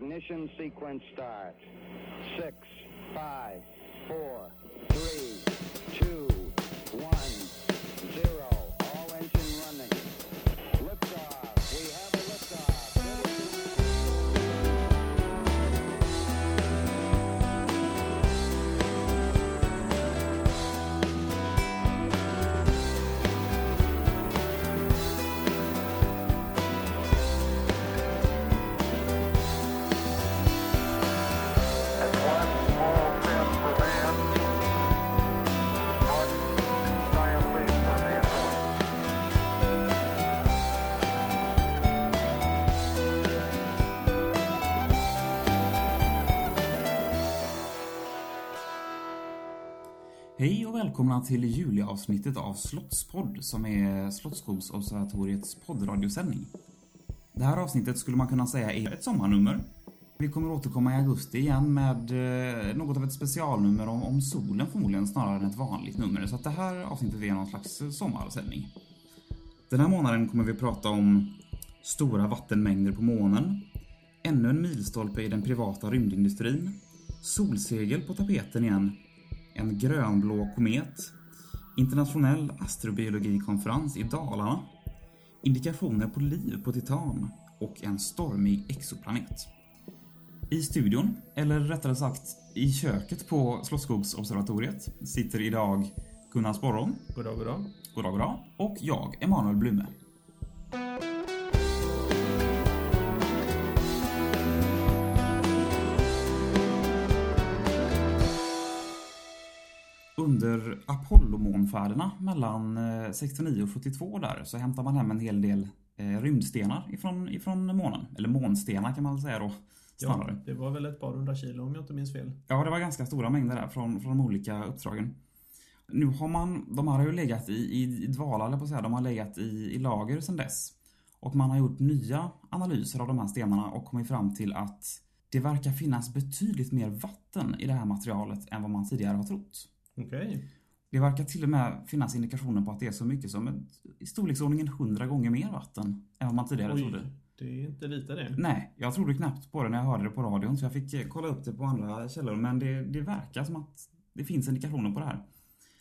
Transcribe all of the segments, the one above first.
Ignition sequence start. Six, five, four, three, välkomna till juliavsnittet av Slottspodd som är Slottsskogsobservatoriets poddradiosändning. Det här avsnittet skulle man kunna säga är ett sommarnummer. Vi kommer återkomma i augusti igen med eh, något av ett specialnummer om, om solen förmodligen snarare än ett vanligt nummer. Så att det här avsnittet är någon slags eh, sommarsändning. Den här månaden kommer vi prata om stora vattenmängder på månen, ännu en milstolpe i den privata rymdindustrin, solsegel på tapeten igen, en grönblå komet, internationell astrobiologikonferens i Dalarna, indikationer på liv på Titan och en stormig exoplanet. I studion, eller rättare sagt i köket på Slottsskogsobservatoriet, sitter idag Gunnar Sporrong, Goddag, goddag. goddag goddag, och jag, Emanuel Blume. Under Apollo-månfärderna mellan eh, 69 och 72 där så hämtar man hem en hel del eh, rymdstenar ifrån, ifrån månen. Eller månstenar kan man väl säga då. Snarare. Ja, det var väl ett par hundra kilo om jag inte minns fel. Ja, det var ganska stora mängder där från, från de olika uppdragen. Nu har man, de här har ju legat i, i, i dvala, eller på att säga, de har legat i, i lager sedan dess. Och man har gjort nya analyser av de här stenarna och kommit fram till att det verkar finnas betydligt mer vatten i det här materialet än vad man tidigare har trott. Okej. Det verkar till och med finnas indikationer på att det är så mycket som ett, i storleksordningen 100 gånger mer vatten än vad man tidigare trodde. Oj, det är inte lite det. Nej, jag trodde knappt på det när jag hörde det på radion så jag fick eh, kolla upp det på andra källor men det, det verkar som att det finns indikationer på det här.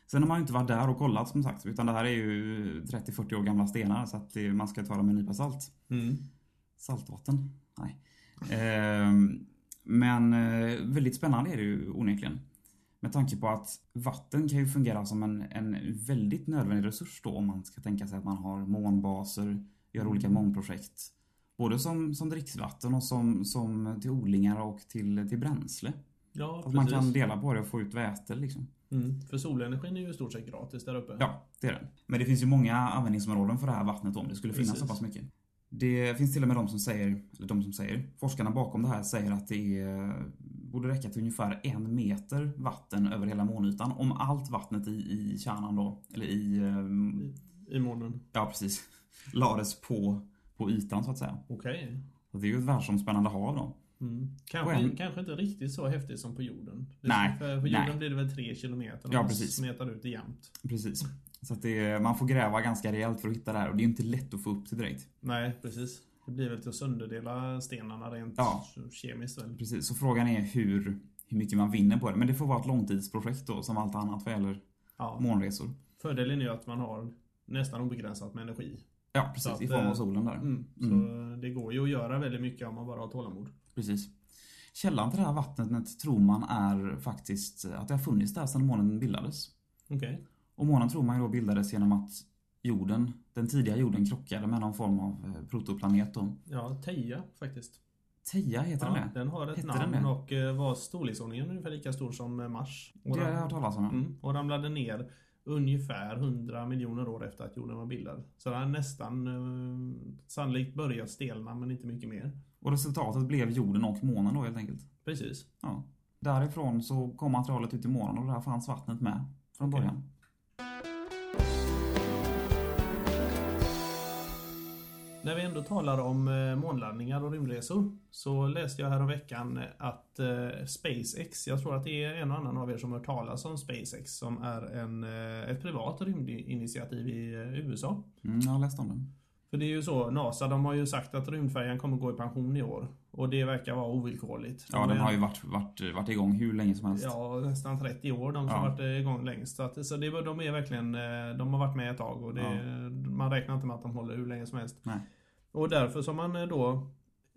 Sen har man ju inte varit där och kollat som sagt utan det här är ju 30-40 år gamla stenar så att det, man ska ta dem med en nypa salt. Mm. Saltvatten? Nej. Ehm, men eh, väldigt spännande är det ju onekligen. Med tanke på att vatten kan ju fungera som en, en väldigt nödvändig resurs då om man ska tänka sig att man har månbaser, gör olika månprojekt. Både som, som dricksvatten och som, som till odlingar och till, till bränsle. Ja, Att man kan dela på det och få ut väte liksom. Mm. För solenergin är ju i stort sett gratis där uppe. Ja, det är det. Men det finns ju många användningsområden för det här vattnet om det skulle finnas Precis. så pass mycket. Det finns till och med de som säger, eller de som säger, forskarna bakom det här säger att det är, borde räcka till ungefär en meter vatten över hela månytan om allt vattnet i, i kärnan då, eller i, ehm, I månen. ja precis, lades på, på ytan så att säga. Okej. Så det är ju ett världsomspännande hav då. Mm. Kanske, en- kanske inte riktigt så häftigt som på jorden. Nej, För på jorden nej. blir det väl tre kilometer. Ja, precis. smetar ut det jämnt. Precis. Så att det, man får gräva ganska rejält för att hitta det här och det är ju inte lätt att få upp det direkt. Nej, precis. Det blir väl till att sönderdela stenarna rent Ja. kemiskt väl. Precis, så frågan är hur, hur mycket man vinner på det. Men det får vara ett långtidsprojekt då, som allt annat vad gäller Ja. månresor. Fördelen är att man har nästan obegränsat med energi. Ja, precis. Så I att, form av eh, solen där. Mm. Så det går ju att göra väldigt mycket om man bara har tålamod. Precis. Källan till det här vattnet tror man är faktiskt att det har funnits där sedan månen bildades. Okej. Och månen tror man ju då bildades genom att jorden, den tidiga jorden krockade med någon form av eh, protoplanet då. Ja, Teja faktiskt. Teja heter Ja, den det? den har ett Hette namn och eh, var storleksordningen ungefär lika stor som eh, Mars. Och, Det har jag hört talas om. mm, och ramlade ner ungefär 100 miljoner år efter att jorden var bildad. Så den har nästan eh, sannolikt börjat stelna men inte mycket mer. Och resultatet blev jorden och månen då helt enkelt. Precis. Ja. Därifrån så kom materialet ut i månen och där fanns vattnet med från Okej. början. När vi ändå talar om eh, månlandningar och rymdresor så läste jag här om veckan att eh, SpaceX, jag tror att det är en och annan av er som har hört talas om SpaceX som är en, eh, ett privat rymdinitiativ i eh, USA. Mm, jag har läst om det. För det är ju så, NASA de har ju sagt att rymdfärjan kommer gå i pension i år. Och det verkar vara ovillkorligt. Ja, De den har ju varit, varit, varit igång hur länge som helst. Ja, nästan 30 år de som Ja. varit igång längst. Så, att, så det, de är verkligen, eh, de har varit med ett tag och det, Ja. man räknar inte med att de håller hur länge som helst. Nej. Och därför så har man eh, då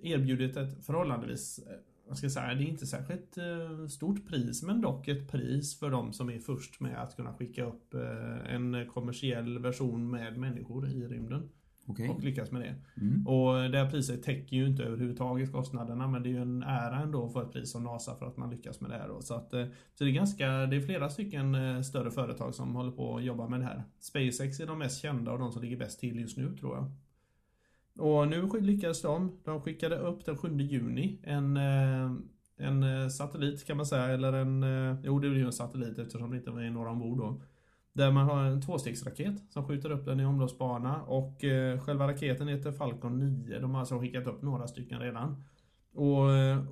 erbjudit ett förhållandevis, eh, vad ska jag säga, det är inte särskilt eh, stort pris men dock ett pris för de som är först med att kunna skicka upp en kommersiell version med människor i rymden. Okej. Och lyckas med det. Mm. Och det här priset täcker ju inte överhuvudtaget kostnaderna men det är ju en ära ändå att få ett pris av NASA för att man lyckas med det här. Då. Så, att, så det är ganska, det är flera stycken större företag som håller på att jobba med det här. SpaceX är de mest kända och de som ligger bäst till just nu tror jag. Och nu lyckades de. De skickade upp den 7 juni en, eh, en eh, satellit kan man säga, eller en, eh, jo det blir ju en satellit eftersom det inte är några ombord då. Där man har en tvåstegsraket som skjuter upp den i omloppsbana och själva raketen heter Falcon 9. De har alltså skickat upp några stycken redan. Och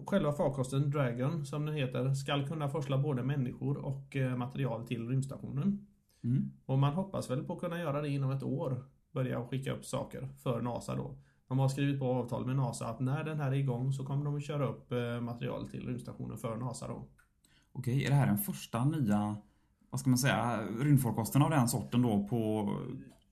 själva farkosten Dragon, som den heter, skall kunna forsla både människor och material till rymdstationen. Mm. Och man hoppas väl på att kunna göra det inom ett år. Börja skicka upp saker för NASA då. De har skrivit på avtal med NASA att när den här är igång så kommer de att köra upp eh, material till rymdstationen för NASA då. Okej, är det här den första nya, vad ska man säga, rymdfarkosten av den sorten då på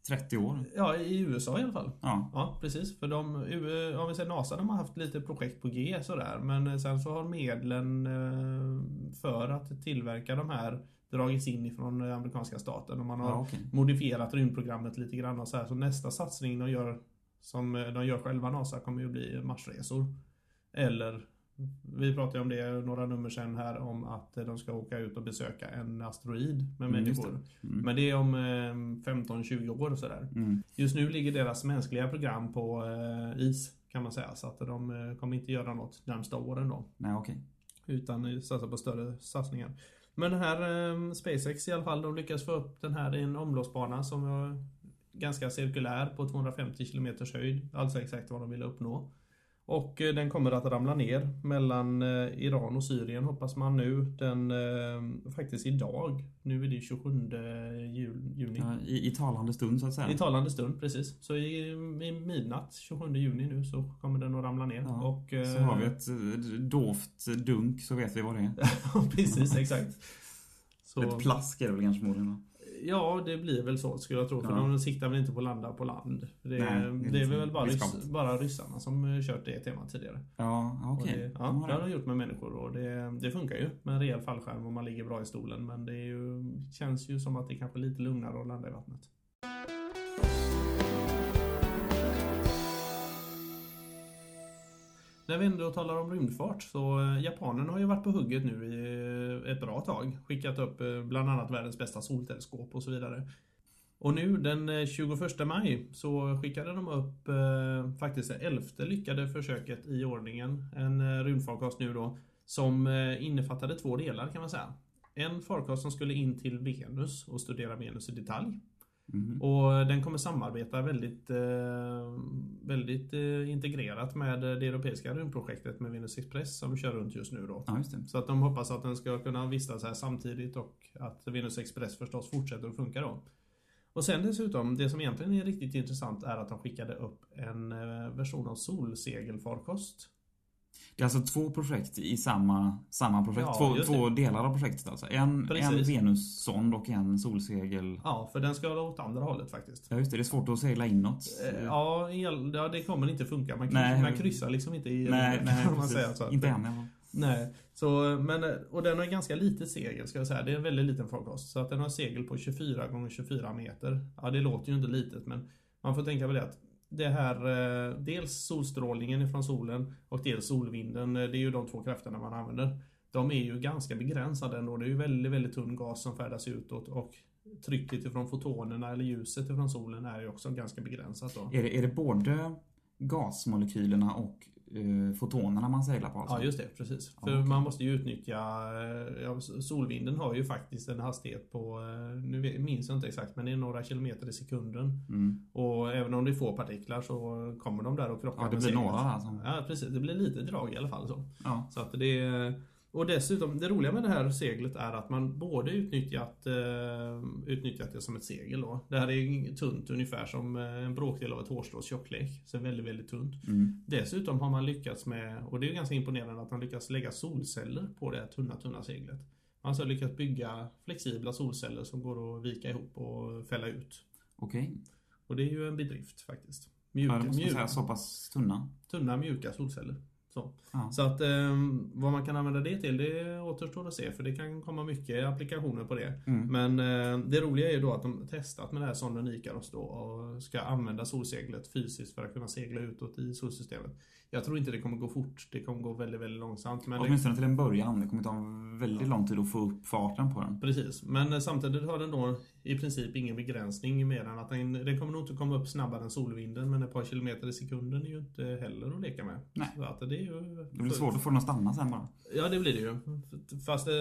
30 år? Ja, i USA i alla fall. Ja. Ja, precis. För de, U- om vi säger NASA, de har haft lite projekt på G sådär. Men sen så har medlen eh, för att tillverka de här dragits in ifrån eh, amerikanska staten. Och man har Ja, okej. modifierat rymdprogrammet lite grann och så här. Så nästa satsning de gör, som eh, de gör själva NASA, kommer ju bli Marsresor. Eller, vi pratade om det några nummer sen här, om att eh, de ska åka ut och besöka en asteroid med Mm, människor. Mm. Men det är om eh, 15-20 år och sådär. Mm. Just nu ligger deras mänskliga program på eh, is kan man säga. Så att de eh, kommer inte göra något närmsta åren då. Nej, okej. Utan eh, satsa på större satsningar. Men den här eh, SpaceX i alla fall, de lyckas få upp den här i en omloppsbana som är ganska cirkulär på 250 km höjd. Alltså exakt vad de ville uppnå. Och eh, den kommer att ramla ner mellan eh, Iran och Syrien hoppas man nu. Den, eh, faktiskt idag. Nu är det 27 jul, juni. Ja, i, I talande stund så att säga. I talande stund, precis. Så i, i midnatt 27 juni nu så kommer den att ramla ner. Ja, Och, Så har vi ett dovt dunk så vet vi vad det är. precis, exakt. Så, Ett plask är det väl kanske förmodligen? Ja, det blir väl så skulle jag tro. För Ja. de siktar väl inte på att landa på land. Det, Nej, det är är lite väl bara, rys, riskabelt. bara ryssarna som eh, kört det temat tidigare. Ja, Och okej. De ja, har det har de gjort med människor och det, det funkar ju med en rejäl fallskärm om man ligger bra i stolen. Men det är ju, känns ju som att det är kanske lite lugnare att landa i vattnet. När vi ändå talar om rymdfart så eh, japanerna har ju varit på hugget nu i eh, ett bra tag. Skickat upp eh, bland annat världens bästa solteleskop och så vidare. Och nu den 21 maj så skickade de upp eh, faktiskt det elfte lyckade försöket i ordningen. En eh, rymdfarkost nu då. Som eh, innefattade två delar kan man säga. En farkost som skulle in till Venus och studera Venus i detalj. Mhm. Och den kommer samarbeta väldigt, eh, väldigt eh, integrerat med det europeiska rymdprojektet med Venus Express som kör runt just nu då. Ja. Så att de hoppas att den ska kunna vistas här samtidigt och att Venus Express förstås fortsätter att funka då. Och sen dessutom, det som egentligen är riktigt intressant är att de skickade upp en eh, version av solsegelfarkost. Det är alltså två projekt i samma, samma projekt. Ja, två två delar av projektet alltså. En, en Precis. Venussond och en solsegel. Ja, för den ska åt andra hållet faktiskt. Ja, just det. Det är svårt att segla inåt. Eh, Ja, el- ja, det kommer inte funka. Man, Nej. man kryssar liksom inte i nej, nej, kan man säga. Så att- Inte än. Nej, så, men, och den har ganska lite segel ska jag säga. Det är en väldigt liten farkost. Så att den har segel på 24 gånger 24 meter. Ja, det låter ju inte litet men man får tänka på det att det här, eh, dels solstrålningen ifrån solen och dels solvinden, eh, det är ju de två krafterna man använder. De är ju ganska begränsade ändå. Det är ju väldigt, väldigt tunn gas som färdas utåt och trycket ifrån fotonerna eller ljuset ifrån solen är ju också ganska begränsat då. Är det, är det både gasmolekylerna och fotonerna man seglar på alltså? Ja, just det. Precis. Ja, För okej. man måste ju utnyttja... eh, Ja, solvinden har ju faktiskt en hastighet på... eh, Nu minns jag inte exakt, men det är några kilometer i sekunden. Mm. Och även om det är få partiklar så kommer de där och krockar Ja, det blir seglet. några där som... Ja, precis. Det blir lite drag i alla fall. så. Ja. Så att det är... Och dessutom, det roliga med det här seglet är att man både utnyttjat, eh, utnyttjat det som ett segel då. Det här är tunt ungefär som eh, en bråkdel av ett hårstrås tjocklek. Så väldigt, väldigt tunt. Mm. Dessutom har man lyckats med, och det är ganska imponerande att man lyckats lägga solceller på det här tunna, tunna seglet. Man har lyckats bygga flexibla solceller som går att vika ihop och fälla ut. Okej. Och det är ju en bedrift faktiskt. Ja, Mjuka, det måste man säga. Så pass tunna. tunna mjuka solceller. Så. Ja. Så att eh, vad man kan använda det till, det återstår att se. För det kan komma mycket applikationer på det. Mm. Men eh, det roliga är ju då att de testat med det här sonden Ikaros då och ska använda solseglet fysiskt för att kunna segla utåt i solsystemet. Jag tror inte det kommer gå fort. Det kommer gå väldigt, väldigt långsamt. Men det, Åtminstone till en början. Det kommer ta väldigt lång tid att få upp farten på den. precis. Men eh, samtidigt har den då i princip ingen begränsning mer än att den, den kommer nog inte komma upp snabbare än solvinden. Men ett par kilometer i sekunden är ju inte heller att leka med. Nej. Så att det är ju Det blir svårt att få den att stanna sen bara. Ja, det blir det ju. Fast eh,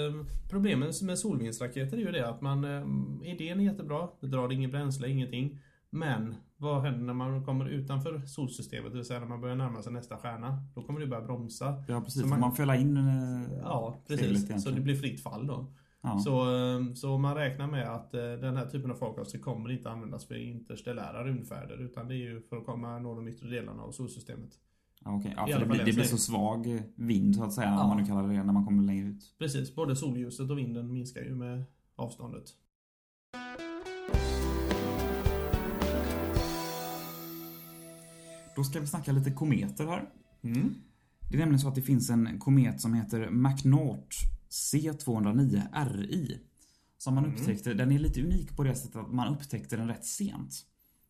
problemet med solvindsraketer är ju det att man... Eh, idén är jättebra. Det drar ingen bränsle, ingenting. Men vad händer när man kommer utanför solsystemet? Det vill säga när man börjar närma sig nästa stjärna. Då kommer det börja bromsa. Ja, precis. Så man, man- fälla in eh, Ja, precis. Så det blir fritt fall då. Ja. Så, eh, så man räknar med att eh, den här typen av farkoster kommer inte användas för interstellära rymdfärder. Utan det är ju för att komma nå de yttre delarna av solsystemet. Ja, okej. ja, för det blir, det blir så svag vind så att säga, Ja. om man nu kallar det det, när man kommer längre ut. Precis, både solljuset och vinden minskar ju med avståndet. Då ska vi snacka lite kometer här. Mm. Det är nämligen så att det finns en komet som heter McNaught C209 RI. Som man Mm. upptäckte, den är lite unik på det sättet att man upptäckte den rätt sent.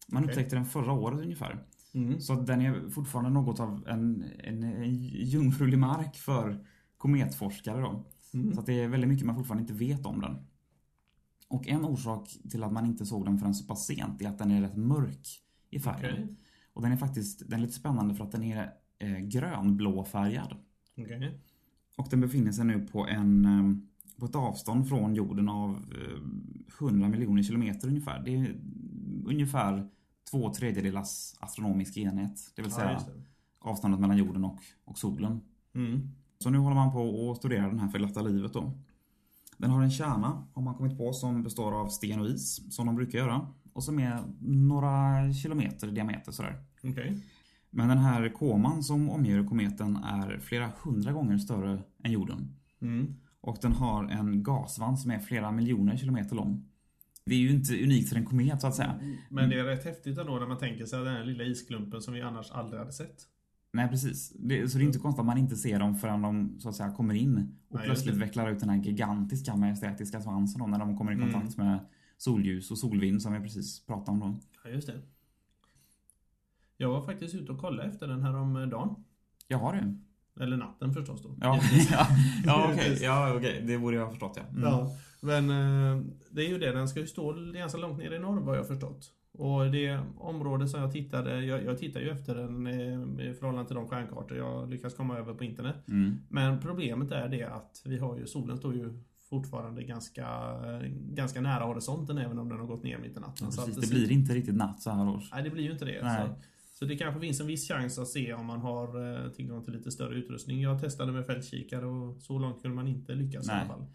Man Okej. upptäckte den förra året ungefär. Mm. Så den är fortfarande något av en, en, en jungfrulig mark för kometforskare då. Mm. Så det är väldigt mycket man fortfarande inte vet om den. Och en orsak till att man inte såg den förrän så pass sent är att den är rätt mörk i färgen. Okej. Och den är faktiskt den är lite spännande för att den är eh, grönblå färgad. Okej. Och den befinner sig nu på, en, eh, på ett avstånd från jorden av eh, 100 miljoner kilometer ungefär. Det är ungefär två tredjedelars astronomisk enhet. Det vill Ja, säga just det. avståndet mellan jorden och, och solen. Mm. Så nu håller man på att studera den här för glatta livet då. Den har en kärna, har man kommit på, som består av sten och is, som de brukar göra. Och som är några kilometer i diameter sådär. Okej. Men den här koman som omger kometen är flera hundra gånger större än jorden. Mm. Och den har en gassvans som är flera miljoner kilometer lång. Det är ju inte unikt för en komet så att säga. Men det är rätt häftigt ändå när man tänker sig den här lilla isklumpen som vi annars aldrig hade sett. Nej precis. Det, så det är inte konstigt att man inte ser dem förrän de så att säga kommer in och Nej, plötsligt vecklar ut den här gigantiska majestätiska svansen då, när de kommer i Mm. kontakt med solljus och solvind som vi precis pratade om då. Ja, just det. Jag var faktiskt ute och kollade efter den här om dagen. Jag har det. Eller natten förstås då. Ja, ja, ja okej. Givetvis. Ja, okej. Det borde jag ha förstått ja. Mm. Ja, men eh, det är ju det. Den ska ju stå ganska långt ner i norr vad jag har förstått. Och det område som jag tittade, jag, jag tittar ju efter den eh, i förhållande till de stjärnkartor jag lyckas komma över på internet. Mm. Men problemet är det att vi har ju, solen står ju fortfarande ganska, ganska nära horisonten även om den har gått ner mitt i natten. Ja, Så precis. att Det blir inte riktigt natt så här års. Nej, det blir ju inte det. Nej. Så, så det kanske finns en viss chans att se om man har eh, tillgång till lite större utrustning. Jag testade med fältkikare och så långt kunde man inte lyckas i Nej. alla fall.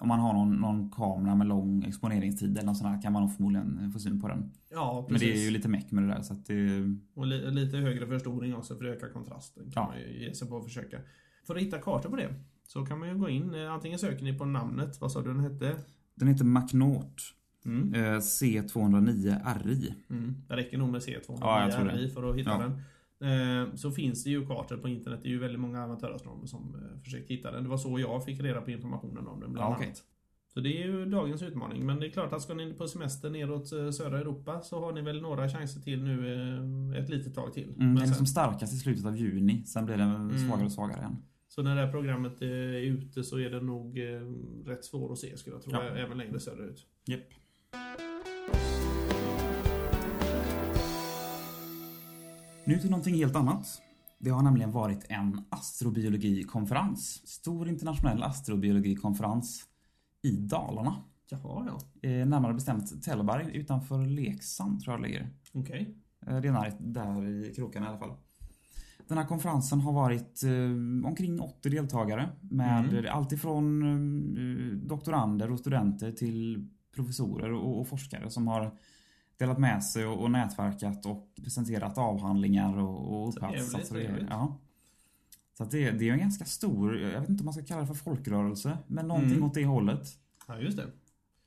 Om man har någon, någon kamera med lång exponeringstid eller något sånt här kan man nog förmodligen få syn på den. Ja, Men precis. det är ju lite meck med det där så det... Och li lite högre förstoring också för att öka kontrasten kan Ja. man ju ge sig på att försöka. För att hitta kartor på det så kan man ju gå in, eh, antingen söker ni på namnet, vad sa du den hette? Den heter McNaught Mm. eh, C209 RI. Mm. Det räcker nog med C209 Ja, för att hitta Ja. den. Eh, Så finns det ju kartor på internet. Det är ju väldigt många amatörastronomer som försökt hitta den. Det var så jag fick reda på informationen om den bland Ja, annat. Så det är ju dagens utmaning. Men det är klart att ska ni på semester neråt södra Europa så har ni väl några chanser till nu ett litet tag till. Mm, den är sen- som starkast i slutet av juni. Sen blir den Mm. svagare och svagare igen. Så när det här programmet är ute så är det nog eh, rätt svår att se skulle jag tro. Ja. Även längre söderut. Japp. Nu till någonting helt annat. Det har nämligen varit en astrobiologikonferens. Stor internationell astrobiologikonferens i Dalarna. Jaha, ja. Eh, närmare bestämt Tällberg utanför Leksand tror jag det ligger. Okej. Eh, Det är nära där i krokarna i alla fall. Den här konferensen har varit eh, omkring 80 deltagare med Mm. allt ifrån eh, doktorander och studenter till professorer och, och forskare som har delat med sig och, och nätverkat och presenterat avhandlingar och, och uppsatser trevligt. Ja. Så att det, det är en ganska stor, jag vet inte om man ska kalla det för folkrörelse, men någonting Mm. åt det hållet. Ja, just det.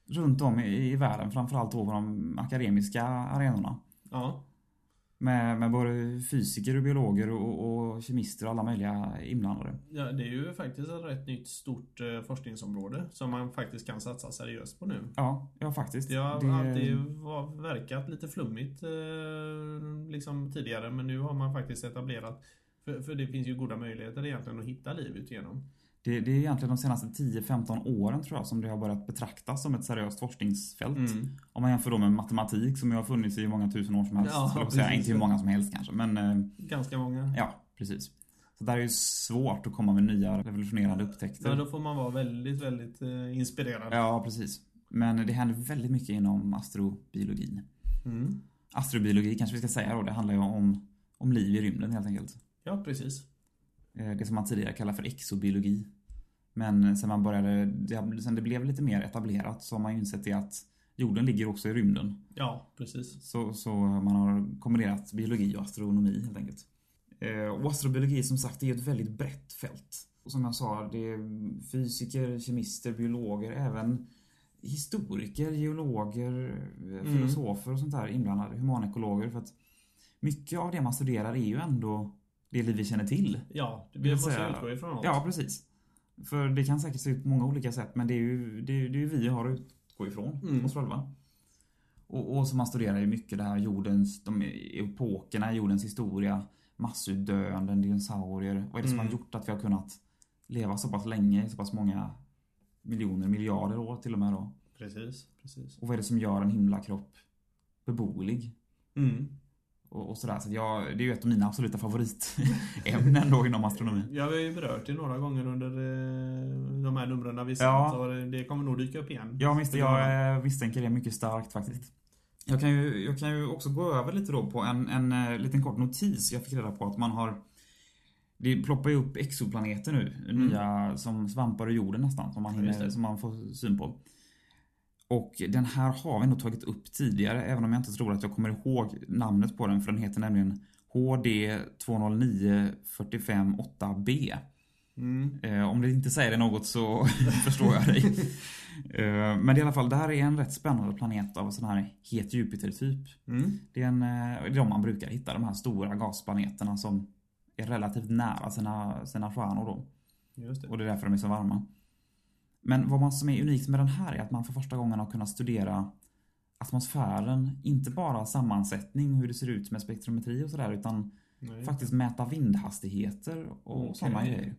Runt om i, i världen, framförallt då på de akademiska arenorna. Ja, Med, med både fysiker och biologer och, och kemister och alla möjliga inblandade. ja, det är ju faktiskt ett rätt nytt stort eh, forskningsområde som man faktiskt kan satsa seriöst på nu. Ja, ja faktiskt. Det har Det- alltid var, verkat lite flummigt eh, liksom tidigare men nu har man faktiskt etablerat för, för det finns ju goda möjligheter egentligen att hitta liv utigenom. Det, det är egentligen de senaste 10-15 åren tror jag som det har börjat betraktas som ett seriöst forskningsfält. Mm. Om man jämför då med matematik som ju har funnits i många tusen år som helst. Ja, jag säga. Inte hur många som helst kanske, men eh, Ganska många. ja, precis. Så där är ju svårt att komma med nya revolutionerande upptäckter. Men då får man vara väldigt, väldigt eh, inspirerad. Ja, precis. Men det händer väldigt mycket inom astrobiologin. Mm. Astrobiologi kanske vi ska säga då, det handlar ju om, om liv i rymden helt enkelt. Ja, precis. Eh, Det som man tidigare kallade för exobiologi. Men sen man började, sen det blev lite mer etablerat så har man ju insett det att jorden ligger också i rymden. Ja, precis. Så, så man har kombinerat biologi och astronomi helt enkelt. Eh, Och astrobiologi som sagt är ett väldigt brett fält. Och som jag sa, det är fysiker, kemister, biologer, även historiker, geologer, eh, filosofer och sånt där inblandade, humanekologer. För att mycket av det man studerar är ju ändå det liv vi känner till. Ja, vi måste säga- utgå ifrån något. Ja, precis. För det kan säkert se ut på många olika sätt men det är ju, det är, det är vi har att utgå ifrån, Mm. oss själva. Och, och så man studerar ju mycket det här jordens, de epokerna jordens historia, massutdöenden, dinosaurier. Vad är det som Mm. har gjort att vi har kunnat leva så pass länge, så pass många miljoner, miljarder år till och med då? Precis, precis. Och vad är det som gör en himlakropp beboelig? Mm. Och, och sådär. Så jag, det är ju ett av mina absoluta favoritämnen då inom astronomi. Ja, vi har ju berört det några gånger under eh, de här numren vi Ja. det- kommer nog dyka upp igen. Jag, misst, jag eh, misstänker det mycket starkt faktiskt. Jag kan, ju, jag kan ju också gå över lite då på en, en eh, liten kort notis jag fick reda på att man har Det ploppar ju upp exoplaneter nu, nya som svampar ur jorden nästan, som man, Mm. Ja, hinner, som man får syn på. Och den här har vi nog tagit upp tidigare, även om jag inte tror att jag kommer ihåg namnet på den, för den heter nämligen HD 209-45-8B. Mm. Eh, om det inte säger det något så förstår jag dig. Eh, men i alla fall, det här är en rätt spännande planet av sån här het Jupiter-typ. Mm. Det är, en, eh, det är de man brukar hitta, de här stora gasplaneterna som är relativt nära sina, sina stjärnor då. Och det är därför de är så varma. Men vad man som är unikt med den här är att man för första gången har kunnat studera atmosfären, inte bara sammansättning, hur det ser ut med spektrometri och sådär, utan Nej. faktiskt mäta vindhastigheter och Okej. sådana grejer.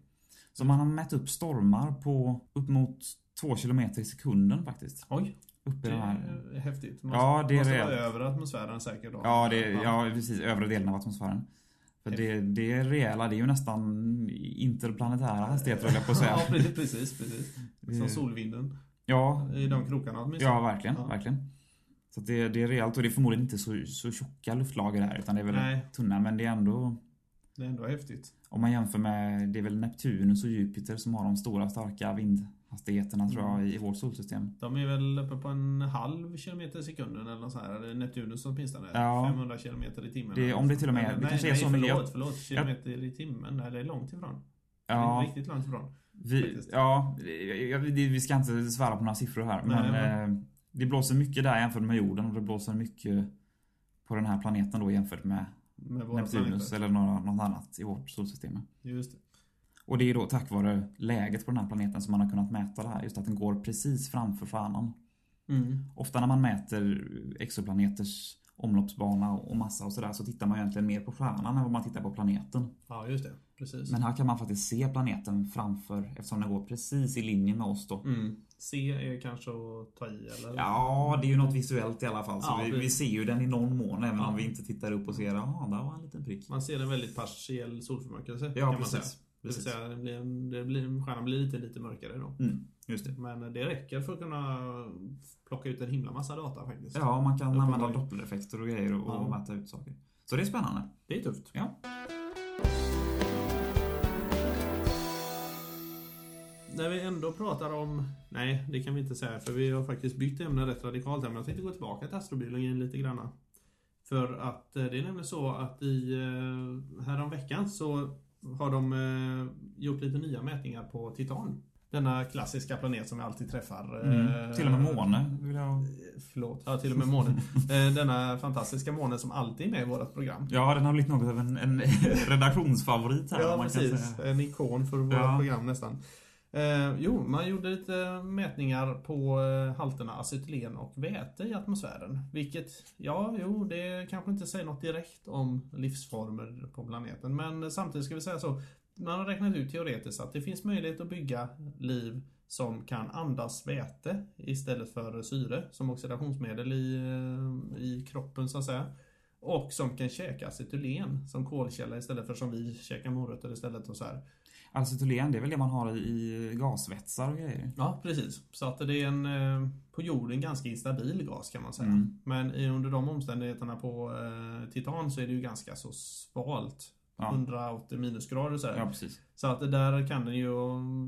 Så man har mätt upp stormar på upp mot 2 km i sekunden faktiskt. Oj, Uppe det här. är häftigt. Måste, Ja, det är måste vara rejält. över atmosfären säkert då. Ja, det, ja, precis. Övre delen av atmosfären. För det, det är rejäla, det är ju nästan interplanetära hastigheter höll jag på att säga. Ja, precis, precis. Som solvinden. Ja, I de krokarna åtminstone. ja verkligen, Ja. verkligen. Så det, det är rejält och det är förmodligen inte så, så tjocka luftlager här utan det är väl Nej. tunna men det är ändå Det är ändå häftigt. Om man jämför med, det är väl Neptunus och Jupiter som har de stora starka vindhastigheterna tror jag i, vårt solsystem. De är väl uppe på en halv kilometer i sekunden eller något sånt här. Eller Neptunus åtminstone. Ja. 500 kilometer i timmen. Det- om det till och med- Eller, det nej, kanske är nej, så förlåt, förlåt. Kilometer i timmen. Nej, det är långt ifrån. Ja, Riktigt långt ifrån. vi, faktiskt. ja vi ska inte svära på några siffror här Nej, men men- eh, det blåser mycket där jämfört med jorden och det blåser mycket på den här planeten då jämfört med Med Neptunus planeter. eller några, något annat i vårt solsystem. Just det. Och det är då tack vare läget på den här planeten som man har kunnat mäta det här, just att den går precis framför stjärnan. Mm. Ofta när man mäter exoplaneters omloppsbana och massa och sådär så tittar man egentligen mer på stjärnan än vad man tittar på planeten. Ja, just det. Precis. Men här kan man faktiskt se planeten framför eftersom den går precis i linje med oss då. Mm. C är kanske att ta i eller? Ja, det är ju något visuellt i alla fall. Så Ja, vi, vi precis. ser ju den i någon mån även Ja. om vi inte tittar upp och ser ja, där var en liten prick. Man ser en väldigt partiell solförmörkelse. Ja, man precis. Det det blir, en- det blir, stjärnan blir lite, lite mörkare då. Mm, just det. Men det räcker för att kunna plocka ut en himla massa data faktiskt. Ja, man kan använda dopplereffekter och grejer och, och Ja. mäta ut saker. Så det är spännande. Det är tufft. Ja. När vi ändå pratar om... Nej, det kan vi inte säga för vi har faktiskt bytt ämne rätt radikalt här. Men jag tänkte gå tillbaka till astrobiologin lite grann. För att eh, det är nämligen så att i eh, häromveckan så har de eh, gjort lite nya mätningar på Titan. Denna klassiska planet som vi alltid träffar. Mm. Eh, Till och med måne vill jag... Förlåt, ja till och med månen. Eh, Denna fantastiska måne som alltid är med i vårt program. Ja, den har blivit något av en, en redaktionsfavorit här. Ja, precis. säga. En ikon för våra Ja. program nästan. Eh, jo, man gjorde lite mätningar på eh, halterna acetylen och väte i atmosfären. Vilket, ja, jo, det kanske inte säger något direkt om livsformer på planeten. Men samtidigt ska vi säga så, man har räknat ut teoretiskt att det finns möjlighet att bygga liv som kan andas väte istället för syre som oxidationsmedel i, eh, i kroppen så att säga. Och som kan käka acetylen som kolkälla istället för som vi käkar morötter istället och så här. Acetylen, det är väl det man har i, gasvätsar och grejer? Ja, precis. Så att det är en eh, på jorden ganska instabil gas kan man säga. Mm. Men under de omständigheterna på eh, Titan så är det ju ganska så svalt. Ja. 180 minusgrader så. Ja, precis. Så att där kan den ju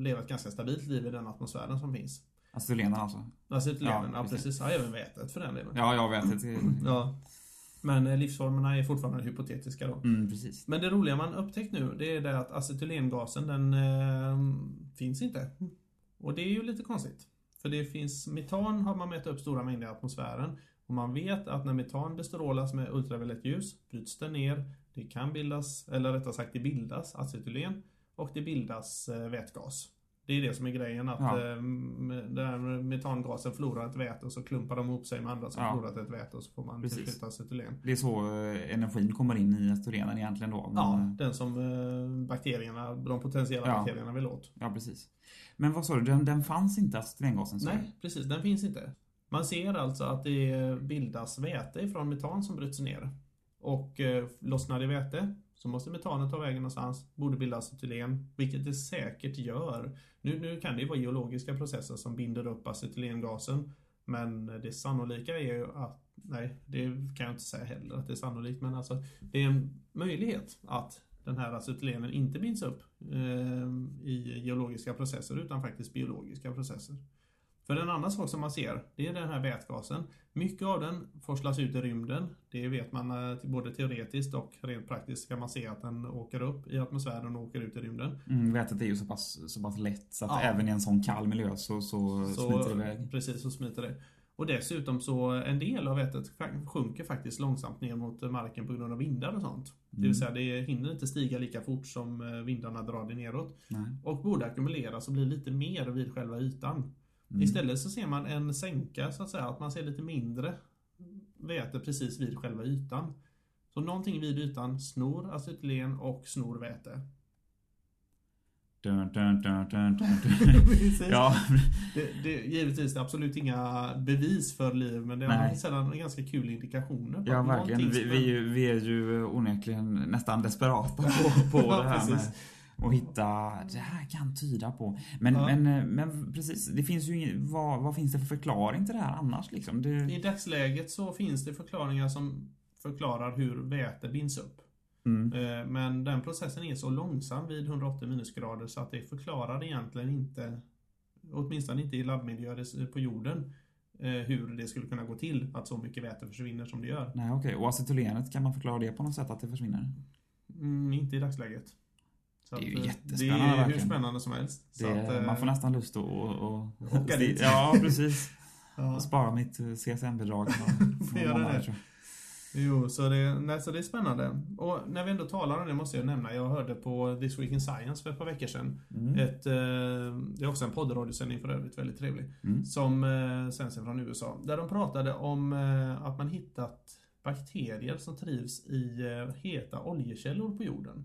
leva ett ganska stabilt liv i den atmosfären som finns. Acetylenen alltså? Acetylenen, Ja, ja, precis. precis. Ja, även vätet för den delen. Ja, jag vet det. Ja. Men eh, livsformerna är fortfarande hypotetiska då. Mm, precis. Men det roliga man upptäckt nu, det är det att acetylengasen den eh, finns inte. Och det är ju lite konstigt. För det finns metan har man mätt upp stora mängder i atmosfären. Och man vet att när metan bestrålas med ultraviolett ljus bryts det ner. Det kan bildas, eller rättare sagt det bildas acetylen och det bildas eh, vätgas. Det är det som är grejen att Ja. eh, där metangasen förlorar ett väte och så klumpar de ihop sig med andra som Ja. förlorat ett väte och så får man till Precis. slut acetylen. Det är så eh, energin kommer in i acetylenen egentligen då. Men, Ja, den som eh, bakterierna, de potentiella Ja. bakterierna vill åt. ja, precis. Men vad sa du, den, den fanns inte acetylengasen? Nej, precis. Den finns inte. Man ser alltså att det bildas väte ifrån metan som bryts ner. Och eh, lossnar det väte så måste metanet ta vägen någonstans, borde bilda acetylen, vilket det säkert gör. Nu, nu kan det ju vara geologiska processer som binder upp acetylengasen. Men det sannolika är ju att, nej, det kan jag inte säga heller att det är sannolikt, men alltså det är en möjlighet att den här acetylenen inte binds upp eh, i geologiska processer utan faktiskt biologiska processer. För en annan sak som man ser, det är den här vätgasen. Mycket av den forslas ut i rymden. Det vet man eh, både teoretiskt och rent praktiskt kan man se att den åker upp i atmosfären och åker ut i rymden. Mm, vätet är ju så pass, så pass lätt så att Ja. även i en sån kall miljö så, så, smiter det iväg. Precis, så smiter det. Och dessutom så en del av vätet sjunker faktiskt långsamt ner mot marken på grund av vindar och sånt. Det Mm. vill säga det hinner inte stiga lika fort som eh, vindarna drar det neråt. Nej. Och borde ackumuleras och bli lite mer vid själva ytan. Mm. Istället så ser man en sänka så att säga, att man ser lite mindre väte precis vid själva ytan. Så någonting vid ytan snor acetylen och snor väte. Dun, dun, dun, dun, dun. Precis. ja, Det, det, givetvis det är absolut inga bevis för liv men det är sällan ganska kul indikationer på ja verkligen. Vi, vi, är ju- vi är ju onekligen nästan desperata på, på Ja, det här med att hitta, det här kan tyda på. Men, Ja. men, eh, men precis, det finns ju ingen, vad, vad finns det för förklaring till det här annars liksom? Det, I dagsläget så finns det förklaringar som förklarar hur väte binds upp. mm, Eh, Men den processen är så långsam vid 180 minusgrader så att det förklarar egentligen inte, åtminstone inte i labbmiljöer på jorden, eh, hur det skulle kunna gå till att så mycket väte försvinner som det gör. nej okej, och acetylenet, kan man förklara det på något sätt att det försvinner? Mm, inte i dagsläget. Så Det är ju eh, jättespännande, Det är hur verkligen. spännande som helst. Det, att, eh, man får nästan lust att... att, att Åka dit. Ja, precis. ja. Och spara mitt eh, CSN-bidrag. Får göra det. Jo, så det, nej, så det är spännande. Och när vi ändå talar om det måste jag nämna, jag hörde på This Week in Science för ett par veckor sedan. Mm. Ett, eh, det är också en poddradiosändning för övrigt, väldigt trevlig. Mm. Som eh, sänds från USA. Där de pratade om eh, att man hittat bakterier som trivs i eh, heta oljekällor på jorden.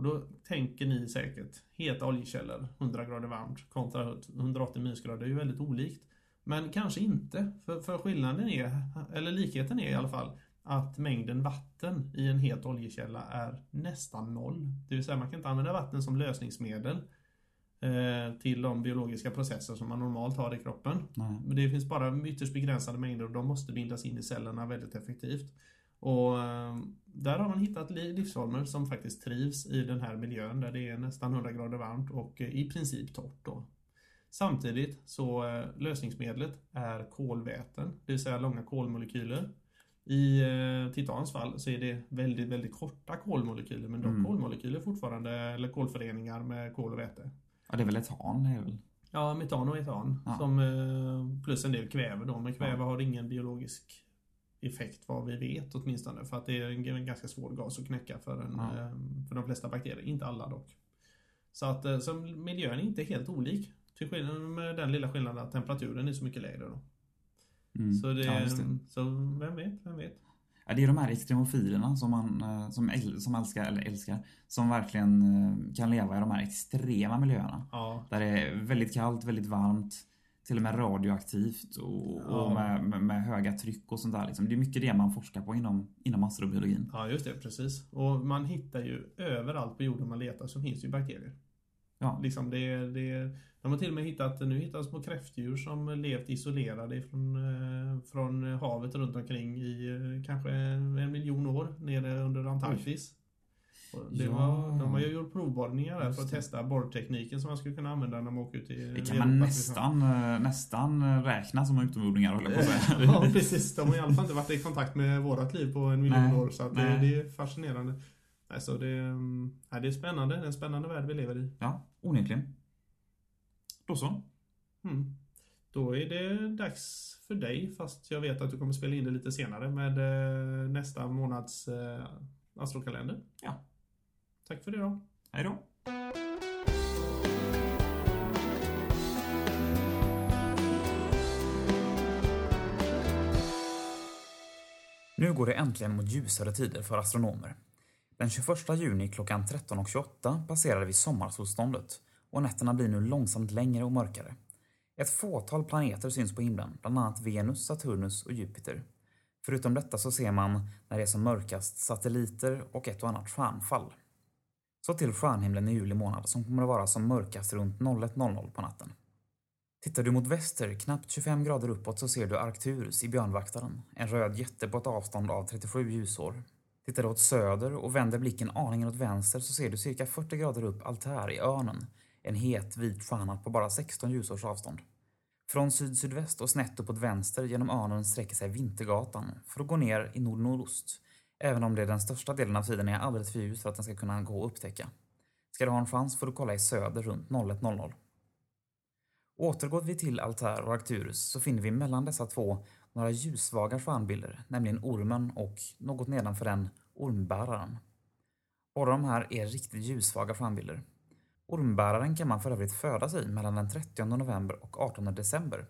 Och då tänker ni säkert, heta oljekällor, 100 grader varmt kontra 180 minusgrader, är ju väldigt olikt. Men kanske inte, för, för skillnaden är, eller likheten är i alla fall, att mängden vatten i en het oljekälla är nästan noll. Det vill säga man kan inte använda vatten som lösningsmedel eh, till de biologiska processer som man normalt har i kroppen. Nej. Men det finns bara ytterst begränsade mängder och de måste bindas in i cellerna väldigt effektivt. Och eh, där har man hittat li- livsformer som faktiskt trivs i den här miljön där det är nästan 100 grader varmt och eh, i princip torrt då. Samtidigt så eh, lösningsmedlet är kolväten, det vill säga långa kolmolekyler. I titans fall så är det väldigt, väldigt korta kolmolekyler men dock Mm. kolmolekyler fortfarande, eller kolföreningar med kol och väte. Ja, det är väl etan, det är väl... Ja, metan och etan Ja. som, plus en del kväve då. Men kväve Ja. har ingen biologisk effekt vad vi vet åtminstone. För att det är en, ganska svår gas att knäcka för, en, Ja. eh, för de flesta bakterier. Inte alla dock. Så att eh, så miljön är inte helt olik. Till skillnad med den lilla skillnaden att temperaturen är så mycket lägre då. Mm. Så, det, ja, det. så vem vet, vem vet. Ja, det är de här extremofilerna som man eh, som, äl- som älskar, eller älskar, som verkligen kan leva i de här extrema miljöerna. Ja, Där det är väldigt kallt, väldigt varmt, till och med radioaktivt och, Ja. och med, med, med höga tryck och sånt där. Liksom. Det är mycket det man forskar på inom, inom astrobiologin. ja, just det, precis. Och man hittar ju överallt på jorden man letar så finns det ju bakterier. Ja, Liksom det, det, de har till och med hittat, nu hittas små kräftdjur som levt isolerade från, eh, från havet runt omkring i eh, kanske en miljon år nere under Antarktis. Det Ja. var, de har ju gjort provborrningar där för att testa borrtekniken som man skulle kunna använda när man åker ut i det kan man Europa. nästan, eh, nästan räkna som utomjordingar håller på att. Ja precis, de har i alla fall inte varit i kontakt med vårat liv på en miljon år så det, nej. det är fascinerande. Alltså det, mm, ja, det är spännande, det är en spännande värld vi lever i. Ja, onekligen. Då så. Mm. Då är det dags för dig, fast jag vet att du kommer spela in det lite senare med eh, nästa månads eh, astrokalender. Ja. Tack för det då. Hej då. Nu går det äntligen mot ljusare tider för astronomer. Den 21 juni klockan 13.28 passerar vi sommarsolståndet och nätterna blir nu långsamt längre och mörkare. Ett fåtal planeter syns på himlen, bland annat Venus, Saturnus och Jupiter. Förutom detta så ser man, när det är som mörkast, satelliter och ett och annat stjärnfall. Så till stjärnhimlen i juli månad som kommer att vara som mörkast runt 01.00 på natten. Tittar du mot väster, knappt 25 grader uppåt, så ser du Arcturus i Björnvaktaren, en röd jätte på ett avstånd av 37 ljusår. Tittar du åt söder och vänder blicken aningen åt vänster så ser du cirka 40 grader upp Altair i Örnen, en het vit stjärna på bara 16 ljusårs avstånd. Från syd-sydväst och snett uppåt vänster genom Örnen sträcker sig Vintergatan för att gå ner i nord-nordost, även om det den största delen av tiden är alldeles för ljus för att den ska kunna gå att upptäcka. Ska du ha en chans får du kolla i söder runt 01.00. Återgår vi till Altair och Arcturus så finner vi mellan dessa två några ljussvaga stjärnbilder, nämligen Ormen och, något nedanför den, Ormbäraren. Båda de här är riktigt ljussvaga stjärnbilder. Ormbäraren kan man för övrigt födas i mellan den 30 november och 18 december,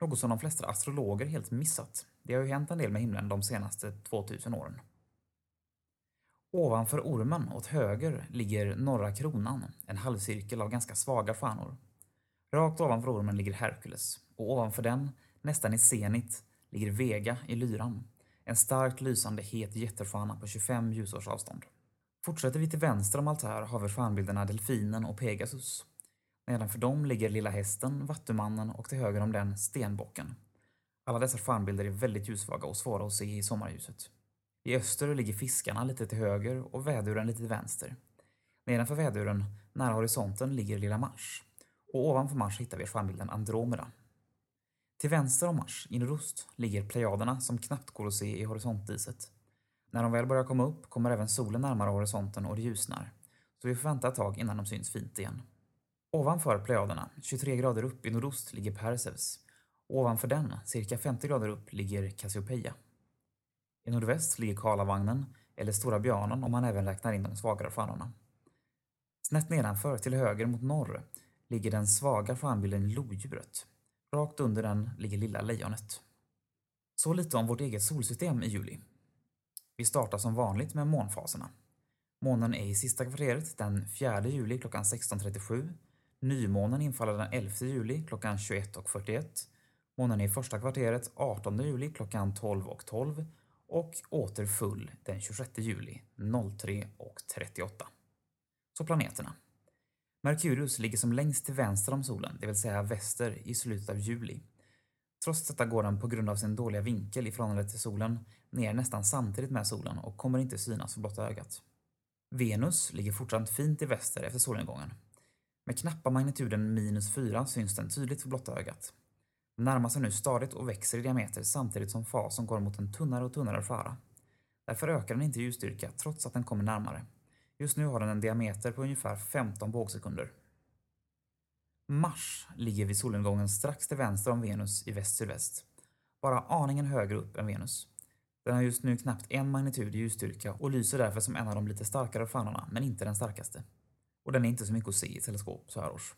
något som de flesta astrologer helt missat. Det har ju hänt en del med himlen de senaste 2000 åren. Ovanför ormen, åt höger, ligger Norra Kronan, en halvcirkel av ganska svaga stjärnor. Rakt ovanför ormen ligger Herkules och ovanför den, nästan i zenit, ligger Vega i Lyran. En starkt lysande het jättestjärna på 25 ljusårs avstånd. Fortsätter vi till vänster om Altair har vi stjärnbilderna Delfinen och Pegasus. Nedanför dem ligger Lilla Hästen, Vattumannen och till höger om den Stenbocken. Alla dessa stjärnbilder är väldigt ljussvaga och svåra att se i sommarljuset. I öster ligger Fiskarna lite till höger och Väduren lite till vänster. Nedanför Väduren, nära horisonten, ligger Lilla Mars. Och ovanför Mars hittar vi stjärnbilden Andromeda. Till vänster om Mars, i nordost, ligger Plejaderna som knappt går att se i horisontdiset. När de väl börjar komma upp kommer även solen närmare horisonten och det ljusnar, så vi får vänta ett tag innan de syns fint igen. Ovanför Plejaderna, 23 grader upp i nordost, ligger Perseus. Ovanför den, cirka 50 grader upp, ligger Cassiopeia. I nordväst ligger Karlavagnen, eller Stora björnen om man även räknar in de svagare stjärnorna. Snett nedanför, till höger mot norr, ligger den svaga stjärnbilden Lodjuret. Rakt under den ligger Lilla Lejonet. Så lite om vårt eget solsystem i juli. Vi startar som vanligt med månfaserna. Månen är i sista kvarteret den 4 juli klockan 16.37. Nymånen infaller den 11 juli klockan 21.41. Månen är i första kvarteret 18 juli klockan 12.12 och åter full den 26 juli 03.38. Så planeterna. Merkurius ligger som längst till vänster om solen, det vill säga väster, i slutet av juli. Trots detta går den på grund av sin dåliga vinkel i förhållande till solen ner nästan samtidigt med solen och kommer inte synas för blotta ögat. Venus ligger fortsatt fint i väster efter solnedgången. Med knappa magnituden minus 4 syns den tydligt för blotta ögat. Den närmar sig nu stadigt och växer i diameter samtidigt som fasen går mot en tunnare och tunnare skära. Därför ökar den inte i ljusstyrka trots att den kommer närmare. Just nu har den en diameter på ungefär 15 bågsekunder. Mars ligger vid solnedgången strax till vänster om Venus i väst-sydväst. Bara aningen högre upp än Venus. Den har just nu knappt en magnitud i ljusstyrka och lyser därför som en av de lite starkare stjärnorna, men inte den starkaste. Och den är inte så mycket att se i teleskop så här års.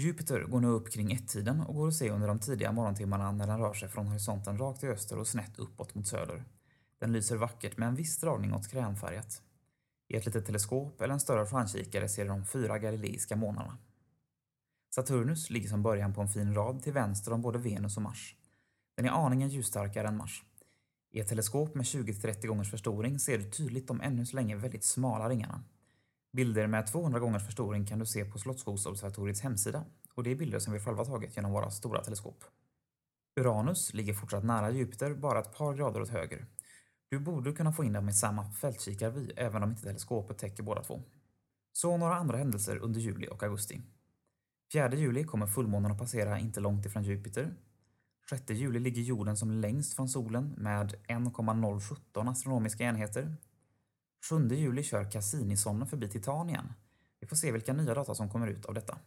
Jupiter går nu upp kring ett-tiden och går att se under de tidiga morgontimmarna när den rör sig från horisonten rakt till öster och snett uppåt mot söder. Den lyser vackert med en viss dragning åt krämfärgat. I ett litet teleskop eller en större stjärnkikare ser de fyra galileiska månarna. Saturnus ligger som början på en fin rad till vänster om både Venus och Mars. Den är aningen ljusstarkare än Mars. I ett teleskop med 20-30 gångers förstoring ser du tydligt de ännu så länge väldigt smala ringarna. Bilder med 200 gångers förstoring kan du se på Slottsskogsobservatoriets hemsida och det är bilder som vi själva tagit genom våra stora teleskop. Uranus ligger fortsatt nära Jupiter, bara ett par grader åt höger. Du borde kunna få in dem i samma fältkikarvy även om inte teleskopet täcker båda två. Så några andra händelser under juli och augusti. 4 juli kommer fullmånen att passera inte långt ifrån Jupiter. 6 juli ligger jorden som längst från solen med 1,017 astronomiska enheter. 7 juli kör Cassini-sonden förbi Titan igen. Vi får se vilka nya data som kommer ut av detta.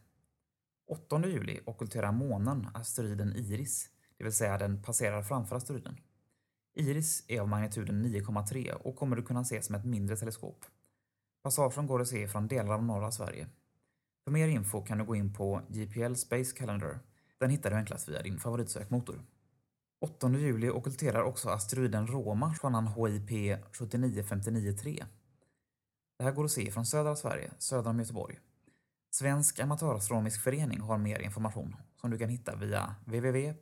8 juli ockulterar månen asteroiden Iris, det vill säga den passerar framför asteroiden. Iris är av magnituden 9,3 och kommer du kunna se som ett mindre teleskop. Passagen går att se från delar av norra Sverige. För mer info kan du gå in på JPL Space Calendar. Den hittar du enklast via din favoritsökmotor. 8 juli ockulterar också asteroiden Roma stjärnan HIP 79593. Det här går att se från södra Sverige, söder om Göteborg. Svensk amatörastronomisk förening har mer information som du kan hitta via www.saaf.se.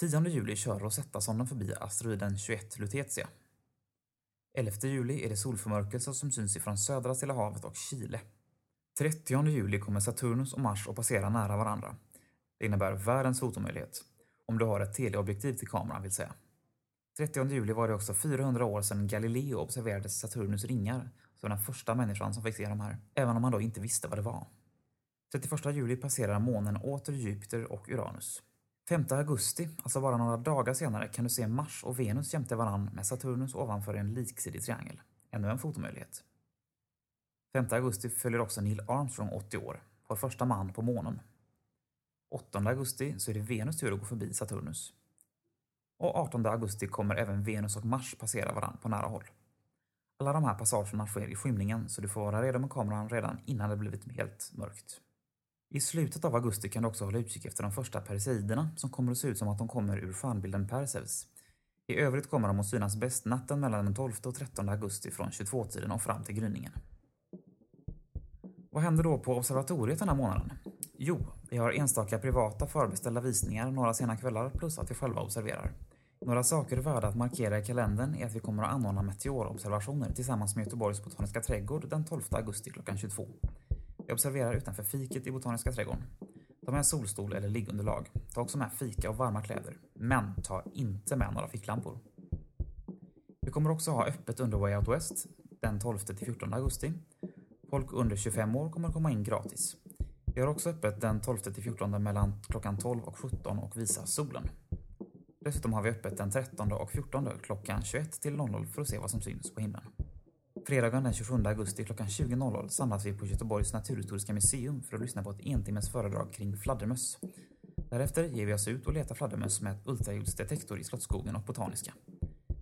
10 juli kör Rosetta-sonden förbi asteroiden 21 Lutetia. 11 juli är det solförmörkelse som syns ifrån södra Stilla havet och Chile. 30 juli kommer Saturnus och Mars att passera nära varandra. Det innebär världens fotomöjlighet. Om du har ett teleobjektiv till kameran vill säga. 30 juli var det också 400 år sedan Galileo observerade Saturnus ringar, som den första människan som fick se de här, även om han då inte visste vad det var. 31 juli passerar månen åter Jupiter och Uranus. 5 augusti, alltså bara några dagar senare, kan du se Mars och Venus jämte varann med Saturnus ovanför en liksidig triangel. Ännu en fotomöjlighet. 5 augusti följer också Neil Armstrong 80 år, vår första man på månen. 8 augusti så är det Venus tur att gå förbi Saturnus. Och 18 augusti kommer även Venus och Mars passera varandra på nära håll. Alla de här passagerna sker i skymningen så du får vara redo med kameran redan innan det blivit helt mörkt. I slutet av augusti kan du också hålla utkik efter de första perseiderna som kommer att se ut som att de kommer ur stjärnbilden Perseus. I övrigt kommer de att synas bäst natten mellan den 12 och 13 augusti från 22-tiden och fram till gryningen. Vad händer då på observatoriet den här månaden? Jo, vi har enstaka privata förbeställda visningar några sena kvällar plus att vi själva observerar. Några saker värda att markera i kalendern är att vi kommer att anordna meteorobservationer tillsammans med Göteborgs Botaniska trädgård den 12 augusti klockan 22. Vi observerar utanför fiket i Botaniska trädgården. Ta med solstol eller liggunderlag. Ta också med fika och varma kläder. Men ta inte med några ficklampor. Vi kommer också ha öppet under Way Out West den 12-14 augusti. Folk under 25 år kommer att komma in gratis. Vi har också öppet den 12-14 mellan klockan 12 och 17 och visar solen. Dessutom har vi öppet den 13 och 14 klockan 21 till 00 för att se vad som syns på himlen. Fredagen den 27 augusti klockan 20.00 samlas vi på Göteborgs naturhistoriska museum för att lyssna på ett entimmes föredrag kring fladdermöss. Därefter ger vi oss ut och letar fladdermöss med ultraljudsdetektor i Slottsskogen och Botaniska.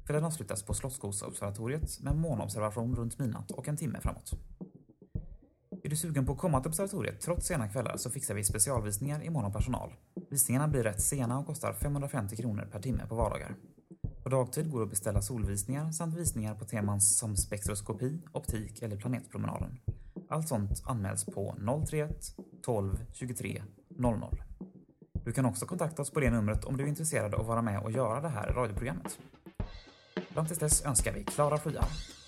Kvällen avslutas på Slottsskogsobservatoriet med månobservation runt midnatt och en timme framåt. Är du sugen på att komma till observatoriet trots sena kvällar så fixar vi specialvisningar i av personal. Visningarna blir rätt sena och kostar 550 kronor per timme på vardagar. På dagtid går det att beställa solvisningar samt visningar på teman som spektroskopi, optik eller planetpromenaden. Allt sånt anmäls på 031 12 23 00. Du kan också kontakta oss på det numret om du är intresserad av att vara med och göra det här radioprogrammet. Fram tills dess önskar vi klara skyar.